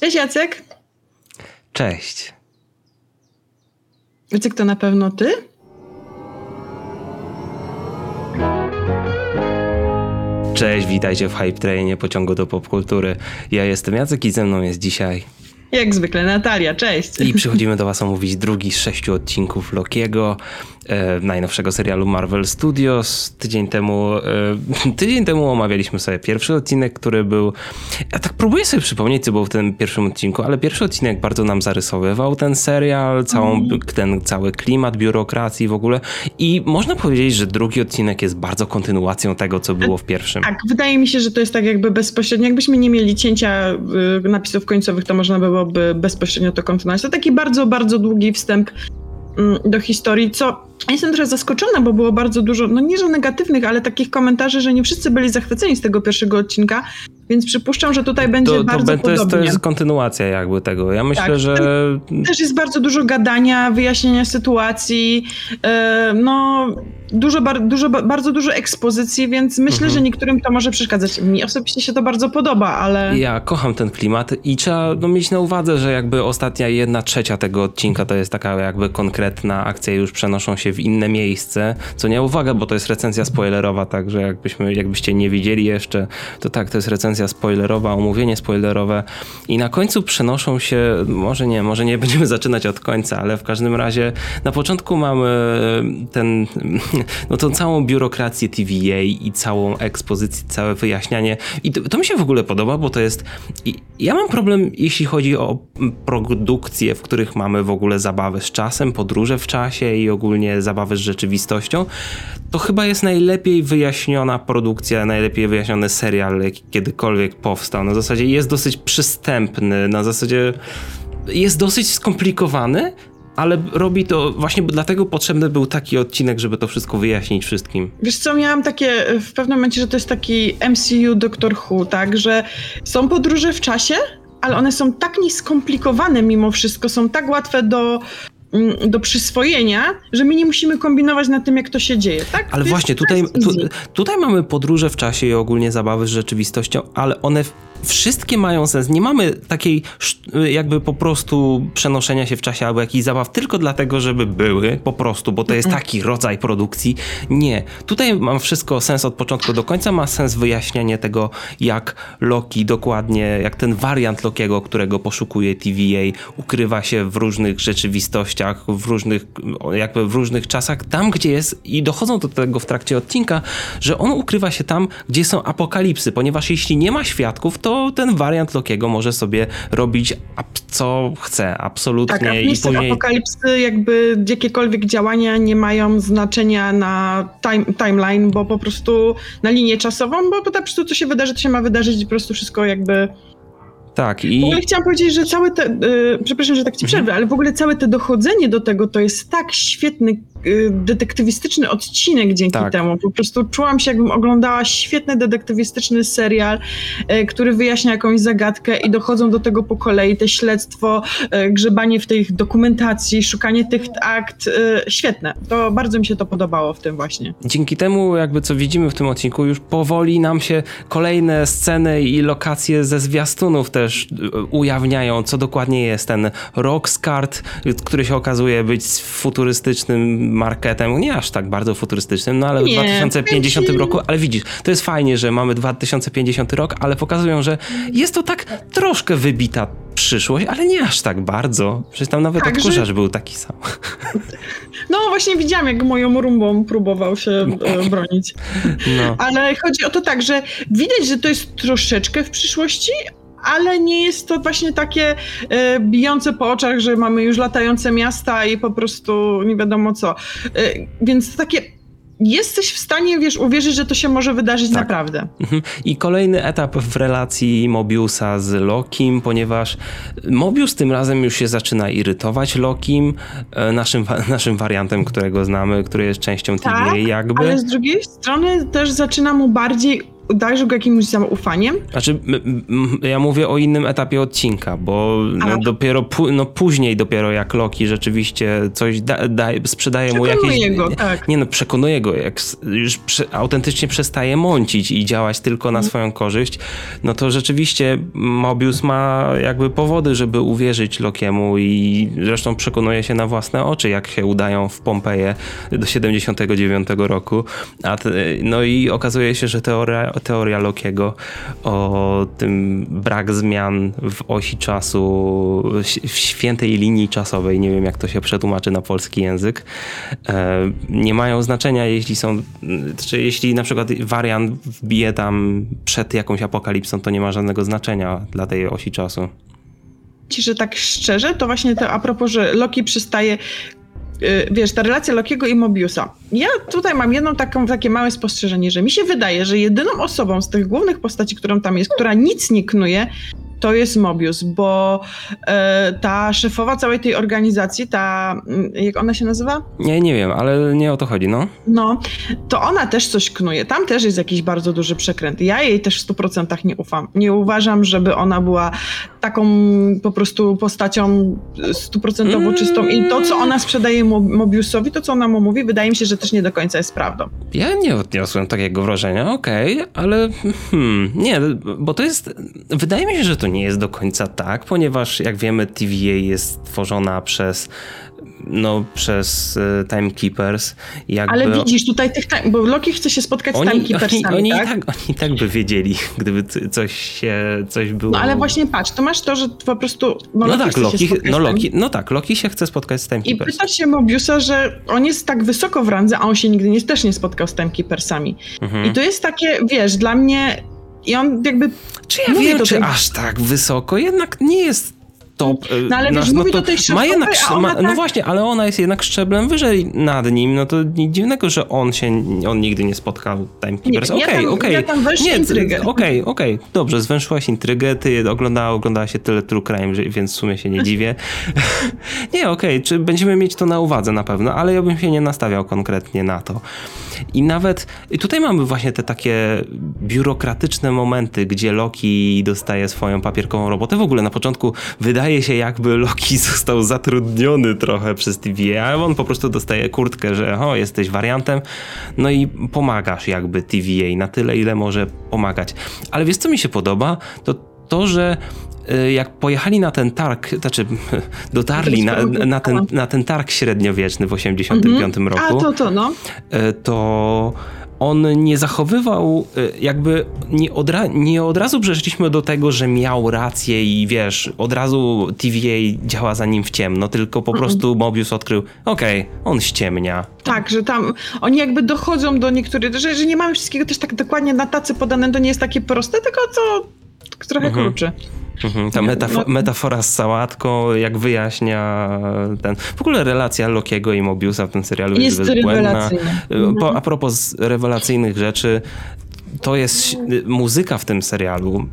Cześć Jacek. Cześć. Jacek to na pewno ty? Cześć, witajcie w Hype Trainie pociągu do popkultury. Ja jestem Jacek i ze mną jest dzisiaj jak zwykle Natalia, cześć. I przychodzimy do Was omówić drugi z sześciu odcinków Lokiego, e, najnowszego serialu Marvel Studios. Tydzień temu, e, tydzień temu omawialiśmy sobie pierwszy odcinek, który był. Ja tak próbuję sobie przypomnieć, co było w tym pierwszym odcinku, ale pierwszy odcinek bardzo nam zarysowywał ten serial, całą, mm. ten cały klimat biurokracji w ogóle. I można powiedzieć, że drugi odcinek jest bardzo kontynuacją tego, co było w pierwszym. Tak, wydaje mi się, że to jest tak jakby bezpośrednio. Jakbyśmy nie mieli cięcia y, napisów końcowych, to można było byłoby bezpośrednio to kontynuować. To taki bardzo, bardzo długi wstęp mm, do historii, co jestem trochę zaskoczona, bo było bardzo dużo, no nie że negatywnych, ale takich komentarzy, że nie wszyscy byli zachwyceni z tego pierwszego odcinka, więc przypuszczam, że tutaj będzie to, bardzo to, to jest, to jest kontynuacja jakby tego. Ja myślę, tak, że... Też jest bardzo dużo gadania, wyjaśnienia sytuacji, yy, no dużo, bar, dużo, bardzo dużo ekspozycji, więc myślę, mhm. że niektórym to może przeszkadzać. Mi osobiście się to bardzo podoba, ale... Ja kocham ten klimat i trzeba no, mieć na uwadze, że jakby ostatnia jedna trzecia tego odcinka to jest taka jakby konkretna akcja, już przenoszą się w inne miejsce, co nie uwaga, bo to jest recenzja spoilerowa, także jakbyśmy, jakbyście nie widzieli jeszcze, to tak, to jest recenzja spoilerowa, omówienie spoilerowe i na końcu przenoszą się, może nie, może nie będziemy zaczynać od końca, ale w każdym razie na początku mamy ten no tą całą biurokrację TVA i całą ekspozycję, całe wyjaśnianie. I to, to mi się w ogóle podoba, bo to jest. Ja mam problem, jeśli chodzi o produkcje, w których mamy w ogóle zabawy z czasem, podróże w czasie i ogólnie zabawy z rzeczywistością. To chyba jest najlepiej wyjaśniona produkcja, najlepiej wyjaśniony serial, jaki kiedykolwiek powstał. Na zasadzie jest dosyć przystępny, na zasadzie jest dosyć skomplikowany, ale robi to właśnie dlatego potrzebny był taki odcinek, żeby to wszystko wyjaśnić wszystkim. Wiesz co, miałam takie w pewnym momencie, że to jest taki MCU Doctor Who, tak, że są podróże w czasie, ale one są tak nieskomplikowane mimo wszystko, są tak łatwe do Mm, do przyswojenia, że my nie musimy kombinować nad tym, jak to się dzieje, tak? Ale to właśnie, tutaj, tu, tutaj mamy podróże w czasie i ogólnie zabawy z rzeczywistością, ale one wszystkie mają sens. Nie mamy takiej jakby po prostu przenoszenia się w czasie albo jakichś zabaw tylko dlatego, żeby były po prostu, bo to jest taki rodzaj produkcji. Nie. Tutaj mam wszystko sens od początku do końca. Ma sens wyjaśnianie tego, jak Loki dokładnie, jak ten wariant Lokiego, którego poszukuje TVA, ukrywa się w różnych rzeczywistościach w różnych, jakby w różnych czasach, tam gdzie jest, i dochodzą do tego w trakcie odcinka, że on ukrywa się tam, gdzie są apokalipsy, ponieważ jeśli nie ma świadków, to ten wariant Lokiego może sobie robić co chce, absolutnie. Tak, a i później... apokalipsy jakby jakiekolwiek działania nie mają znaczenia na time, timeline, bo po prostu na linię czasową, bo po prostu co się wydarzy, to się ma wydarzyć i po prostu wszystko jakby tak, i... W ogóle chciałam powiedzieć, że całe te, yy, przepraszam, że tak ci przerwę, mhm. ale w ogóle całe to dochodzenie do tego to jest tak świetny detektywistyczny odcinek dzięki tak. temu. Po prostu czułam się, jakbym oglądała świetny detektywistyczny serial, y, który wyjaśnia jakąś zagadkę i dochodzą do tego po kolei. Te śledztwo, y, grzebanie w tej dokumentacji, szukanie tych akt. Świetne. To bardzo mi się to podobało w tym właśnie. Dzięki temu, jakby co widzimy w tym odcinku, już powoli nam się kolejne sceny i lokacje ze zwiastunów też ujawniają, co dokładnie jest ten Roxcart, który się okazuje być futurystycznym marketem, nie aż tak bardzo futurystycznym, no ale nie, w 2050 kręci... roku, ale widzisz, to jest fajnie, że mamy 2050 rok, ale pokazują, że jest to tak troszkę wybita przyszłość, ale nie aż tak bardzo. Przecież tam nawet tak, odkurzacz że... był taki sam. No właśnie widziałam, jak moją rumbą próbował się e, bronić. No. Ale chodzi o to tak, że widać, że to jest troszeczkę w przyszłości, ale nie jest to właśnie takie e, bijące po oczach, że mamy już latające miasta i po prostu nie wiadomo co. E, więc takie jesteś w stanie, wiesz, uwierzyć, że to się może wydarzyć tak. naprawdę. Mhm. I kolejny etap w relacji Mobiusa z Lokim, ponieważ Mobius tym razem już się zaczyna irytować Lokim, e, naszym, naszym wariantem, którego znamy, który jest częścią tak, jakby. ale z drugiej strony też zaczyna mu bardziej darzył go jakimś zaufaniem. Znaczy, ja mówię o innym etapie odcinka, bo no, dopiero no, później dopiero jak Loki rzeczywiście coś da, da, sprzedaje mu jakieś... go, tak. Nie no, przekonuje go, jak już autentycznie przestaje mącić i działać tylko na mhm. swoją korzyść, no to rzeczywiście Mobius ma jakby powody, żeby uwierzyć Lokiemu i zresztą przekonuje się na własne oczy, jak się udają w Pompeję do 79 roku. A no i okazuje się, że teoria, teoria Lokiego o tym brak zmian w osi czasu, w świętej linii czasowej, nie wiem jak to się przetłumaczy na polski język, e, nie mają znaczenia, jeśli są, czy jeśli na przykład wariant wbije tam przed jakąś apokalipsą, to nie ma żadnego znaczenia dla tej osi czasu. Ci, że tak szczerze, to właśnie to a propos, że Loki przystaje wiesz, ta relacja Lokiego i Mobiusa. Ja tutaj mam jedną taką, takie małe spostrzeżenie, że mi się wydaje, że jedyną osobą z tych głównych postaci, którą tam jest, która nic nie knuje, to jest Mobius, bo e, ta szefowa całej tej organizacji, ta, mm, jak ona się nazywa? Nie, nie wiem, ale nie o to chodzi, no. No, to ona też coś knuje. Tam też jest jakiś bardzo duży przekręt. Ja jej też w 100% nie ufam. Nie uważam, żeby ona była taką po prostu postacią stuprocentowo mm. czystą i to, co ona sprzedaje Mobiusowi, to, co ona mu mówi, wydaje mi się, że też nie do końca jest prawdą. Ja nie odniosłem takiego wrażenia, okej, okay, ale hmm, nie, bo to jest, wydaje mi się, że to nie jest do końca tak, ponieważ jak wiemy TVA jest tworzona przez no, przez y, Timekeepers. Jakby... Ale widzisz tutaj tych, bo Loki chce się spotkać oni, z Timekeepersami, oni, oni tak? I tak? Oni tak by wiedzieli, gdyby coś się, coś było... No ale właśnie patrz, to masz to, że po prostu no, no tak, Loki, no, Loki, no tak, Loki się chce spotkać z Timekeepers. I pyta się Mobiusa, że on jest tak wysoko w randze, a on się nigdy nie, też nie spotkał z Timekeepersami. Mhm. I to jest takie, wiesz, dla mnie i on jakby... Czy ja wiem, czy aż tak wysoko? Jednak nie jest top. No ale wiesz, no mówi to, do tej ma jednak, ma, No tak... właśnie, ale ona jest jednak szczeblem wyżej nad nim, no to nic dziwnego, że on się, on nigdy nie spotkał Timekeepers. Okej, okej. Okay, ja tam nie, intrygę. Okej, okay, okej, okay. dobrze, zwęszyłaś intrygę, ty oglądała, oglądała się tyle true crime, więc w sumie się nie dziwię. nie, okej, okay, czy będziemy mieć to na uwadze na pewno, ale ja bym się nie nastawiał konkretnie na to. I nawet i tutaj mamy właśnie te takie biurokratyczne momenty, gdzie Loki dostaje swoją papierkową robotę. W ogóle na początku wydaje się, jakby Loki został zatrudniony trochę przez TVA, a on po prostu dostaje kurtkę, że o, jesteś wariantem, no i pomagasz jakby TVA na tyle, ile może pomagać. Ale wiesz, co mi się podoba? To to, że Y, jak pojechali na ten targ, znaczy dotarli na, na, ten, na ten targ średniowieczny w 85 mhm. roku, A, to, to, no. Y, to on nie zachowywał, y, jakby nie od, nie od razu przeszliśmy do tego, że miał rację i wiesz, od razu TVA działa za nim w ciemno, tylko po mhm. prostu Mobius odkrył, okej, okay, on ściemnia. Tak, że tam oni jakby dochodzą do niektórych, że, że nie mamy wszystkiego też tak dokładnie na tacy podane, to nie jest takie proste, tylko to trochę mhm. kruczy. Mhm, ta metafo no. metafora z sałatką, jak wyjaśnia ten. W ogóle relacja Lokiego i Mobiusa w tym serialu jest, jest bezbłędna. Po, a propos rewelacyjnych rzeczy, to jest muzyka w tym serialu.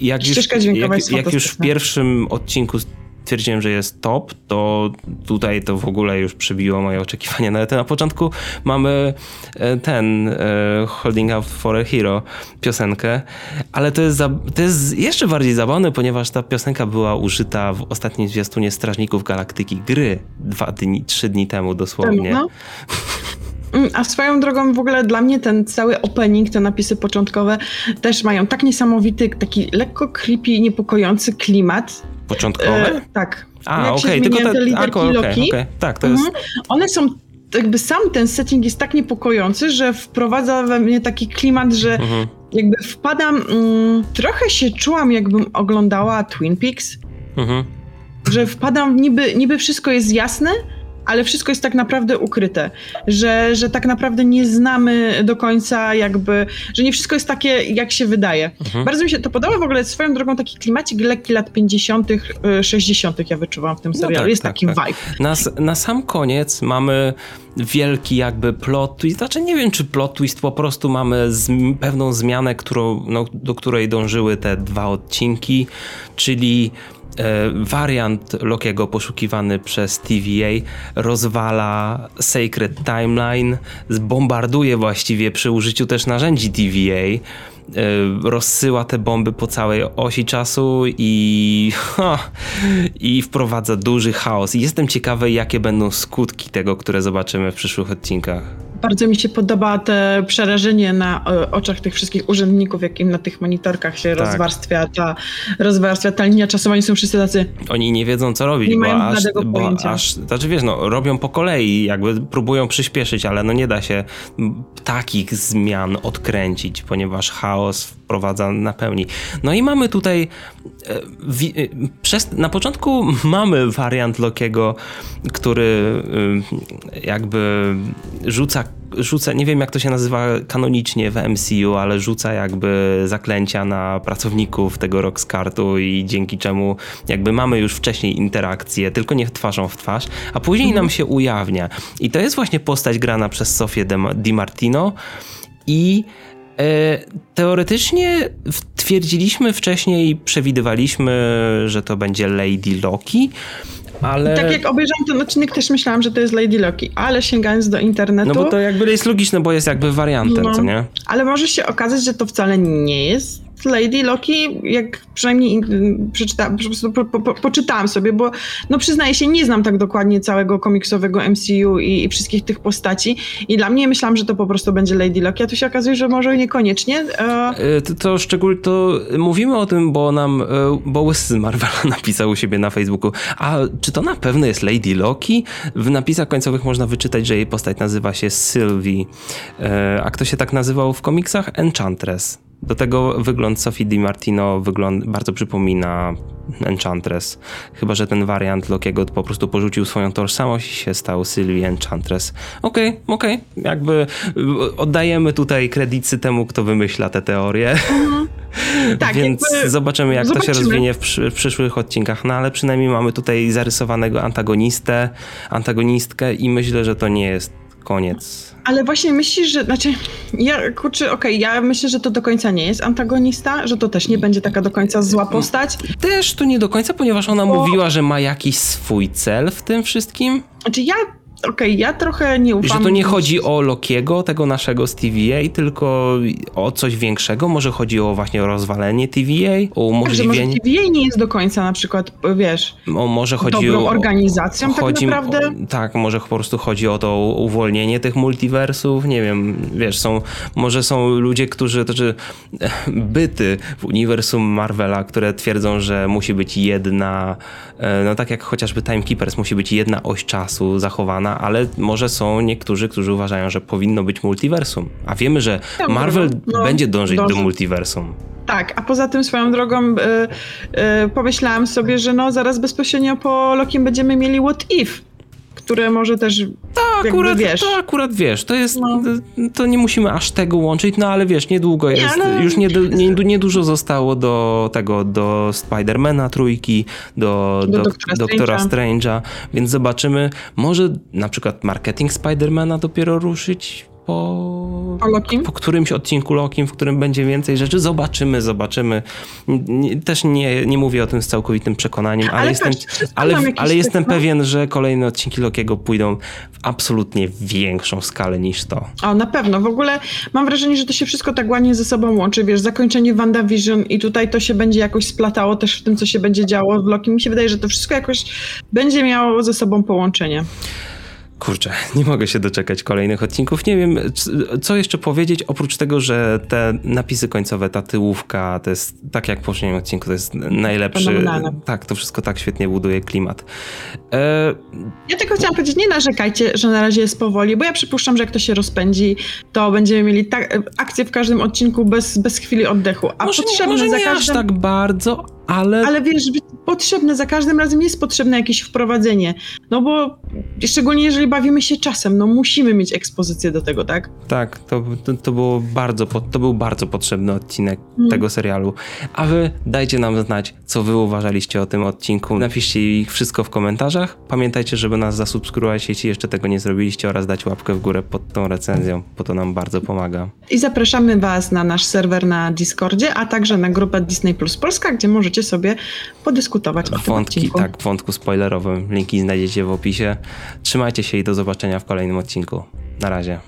Jak już, jak, jak już w pierwszym odcinku stwierdziłem, że jest top, to tutaj to w ogóle już przybiło moje oczekiwania. Nawet na początku mamy e, ten e, Holding Out for a Hero piosenkę, ale to jest, za, to jest jeszcze bardziej zabawne, ponieważ ta piosenka była użyta w ostatnim zwiastunie Strażników Galaktyki gry dwa dni, trzy dni temu dosłownie. No. Mm, a swoją drogą w ogóle dla mnie ten cały opening, te napisy początkowe też mają tak niesamowity, taki lekko creepy, niepokojący klimat, Początkowe? E, tak. A, okej, okay, tylko te, te okay, okay, tak, to jest... Mhm. One są jakby sam ten setting jest tak niepokojący, że wprowadza we mnie taki klimat, że mhm. jakby wpadam, mm, trochę się czułam jakbym oglądała Twin Peaks, mhm. że wpadam, niby, niby wszystko jest jasne, ale wszystko jest tak naprawdę ukryte, że, że tak naprawdę nie znamy do końca jakby, że nie wszystko jest takie, jak się wydaje. Mhm. Bardzo mi się to podoba w ogóle swoją drogą taki klimacik lekki lat 50., 60. ja wyczuwam w tym no serialu. No tak, jest tak, taki tak. vibe. Na, na sam koniec mamy wielki jakby plot twist, znaczy nie wiem czy plot twist, po prostu mamy z, pewną zmianę, którą, no, do której dążyły te dwa odcinki, czyli e, wariant Lokiego poszukiwany przez TVA rozwala Sacred Timeline, bombarduje właściwie przy użyciu też narzędzi TVA, e, rozsyła te bomby po całej osi czasu i, ha, i wprowadza duży chaos. Jestem ciekawy, jakie będą skutki tego, które zobaczymy w przyszłych odcinkach. Bardzo mi się podoba te przerażenie na e, oczach tych wszystkich urzędników, jakim na tych monitorkach się tak. rozwarstwia ta, rozwarstwia ta linia czasowa. Oni są wszyscy tacy... Oni nie wiedzą, co robić, nie bo, mają aż, bo aż... Znaczy wiesz, no, robią po kolei, jakby próbują przyspieszyć, ale no nie da się takich zmian odkręcić, ponieważ chaos wprowadza na pełni. No i mamy tutaj e, e, przez, na początku mamy wariant Lokiego, który jakby rzuca rzuca, nie wiem jak to się nazywa kanonicznie w MCU, ale rzuca jakby zaklęcia na pracowników tego Roxcartu i dzięki czemu jakby mamy już wcześniej interakcję, tylko nie twarzą w twarz, a później nam się ujawnia. I to jest właśnie postać grana przez Sofię Di Martino i e, Teoretycznie twierdziliśmy wcześniej, przewidywaliśmy, że to będzie Lady Loki, ale... Tak jak obejrzałam ten odcinek, też myślałam, że to jest Lady Loki, ale sięgając do internetu... No bo to jakby jest logiczne, bo jest jakby wariantem, no, co nie? Ale może się okazać, że to wcale nie jest Lady Loki, jak przynajmniej przeczytałam, po po, po, poczytałam sobie, bo no przyznaję się, nie znam tak dokładnie całego komiksowego MCU i, i, wszystkich tych postaci i dla mnie myślałam, że to po prostu będzie Lady Loki, a tu się okazuje, że może niekoniecznie. E... To, to szczególnie, to mówimy o tym, bo nam, e, bo Łysy z Marvela napisał u siebie na Facebooku, a czy to na pewno jest Lady Loki? W napisach końcowych można wyczytać, że jej postać nazywa się Sylvie, e, a kto się tak nazywał w komiksach? Enchantress. Do tego wygląd Sophie Di Martino wygląd bardzo przypomina Enchantress. Chyba, że ten wariant Lokiego po prostu porzucił swoją tożsamość i się stał Sylvie Enchantress. Okej, okay, okej. Okay. Jakby y, oddajemy tutaj kredyty temu, kto wymyśla te teorie. Mhm. Tak, Więc zobaczymy, jak zobaczymy. to się rozwinie w, przy, w, przyszłych odcinkach. No ale przynajmniej mamy tutaj zarysowanego antagonistę, antagonistkę i myślę, że to nie jest koniec. Ale właśnie myślisz, że, znaczy, ja, kurczę, okej, okay, ja myślę, że to do końca nie jest antagonista, że to też nie będzie taka do końca zła postać. Też to nie do końca, ponieważ ona Bo... mówiła, że ma jakiś swój cel w tym wszystkim. Znaczy ja Okej, okay, ja trochę nie ufam. Że to nie chodzi o Lokiego, tego naszego z TVA, tylko o coś większego. Może chodzi o właśnie rozwalenie TVA, o umożliwienie... Tak, może TVA nie jest do końca na przykład, wiesz, o, może chodzi dobrą o, organizacją tak chodzi, tak naprawdę. O, tak, może po prostu chodzi o to uwolnienie tych multiversów, nie wiem, wiesz, są, może są ludzie, którzy, to czy byty w uniwersum Marvela, które twierdzą, że musi być jedna, e, no tak jak chociażby Timekeepers, musi być jedna oś czasu zachowana, ale może są niektórzy, którzy uważają, że powinno być multiversum. A wiemy, że Marvel no, będzie dążyć do multiversum. Tak, a poza tym swoją drogą y, y, pomyślałam sobie, że no zaraz bezpośrednio po Lokim będziemy mieli What If które może też. To akurat, wiesz. To akurat wiesz, to jest. No. To nie musimy aż tego łączyć, no ale wiesz, niedługo nie, jest. Ale... Już niedużo nie, nie dużo zostało do tego, do Spidermana trójki, do, do, do Doktora, Doktora Strange'a, więc zobaczymy. Może na przykład marketing Spidermana dopiero ruszyć po, po, którymś odcinku Lokim, w którym będzie więcej rzeczy. Zobaczymy, zobaczymy. Też nie, nie mówię o tym z całkowitym przekonaniem, ale, ale jestem, ale, ale jestem pewien, że kolejne odcinki Lokiego pójdą w absolutnie większą skalę niż to. O, na pewno. W ogóle mam wrażenie, że to się wszystko tak ładnie ze sobą łączy. Wiesz, zakończenie WandaVision i tutaj to się będzie jakoś splatało też w tym, co się będzie działo w Loki. Mi się wydaje, że to wszystko jakoś będzie miało ze sobą połączenie. Kurczę, nie mogę się doczekać kolejnych odcinków. Nie wiem, co jeszcze powiedzieć, oprócz tego, że te napisy końcowe, ta tyłówka, to jest, tak jak w poprzednim odcinku, to jest najlepszy. Tak, to wszystko tak świetnie buduje klimat. E... Ja tylko chciałam powiedzieć, nie narzekajcie, że na razie jest powoli, bo ja przypuszczam, że jak to się rozpędzi, to będziemy mieli tak, akcję w każdym odcinku bez, bez chwili oddechu. A może nie, może nie każdym... aż tak bardzo, ale... Ale wiesz, potrzebne, za każdym razem jest potrzebne jakieś wprowadzenie, no bo szczególnie jeżeli bawimy się czasem, no musimy mieć ekspozycję do tego, tak? Tak, to, to, to było bardzo, to był bardzo potrzebny odcinek mm. tego serialu. A wy dajcie nam znać, co wy uważaliście o tym odcinku. Napiszcie ich wszystko w komentarzach. Pamiętajcie, żeby nas zasubskrybować, jeśli jeszcze tego nie zrobiliście oraz dać łapkę w górę pod tą recenzją, bo to nam bardzo pomaga. I zapraszamy was na nasz serwer na Discordzie, a także na grupę Disney Plus Polska, gdzie możecie sobie podyskutować o Wątki, tym odcinku. tak, w wątku spoilerowym. Linki znajdziecie w opisie. Trzymajcie się i do zobaczenia w kolejnym odcinku. Na razie.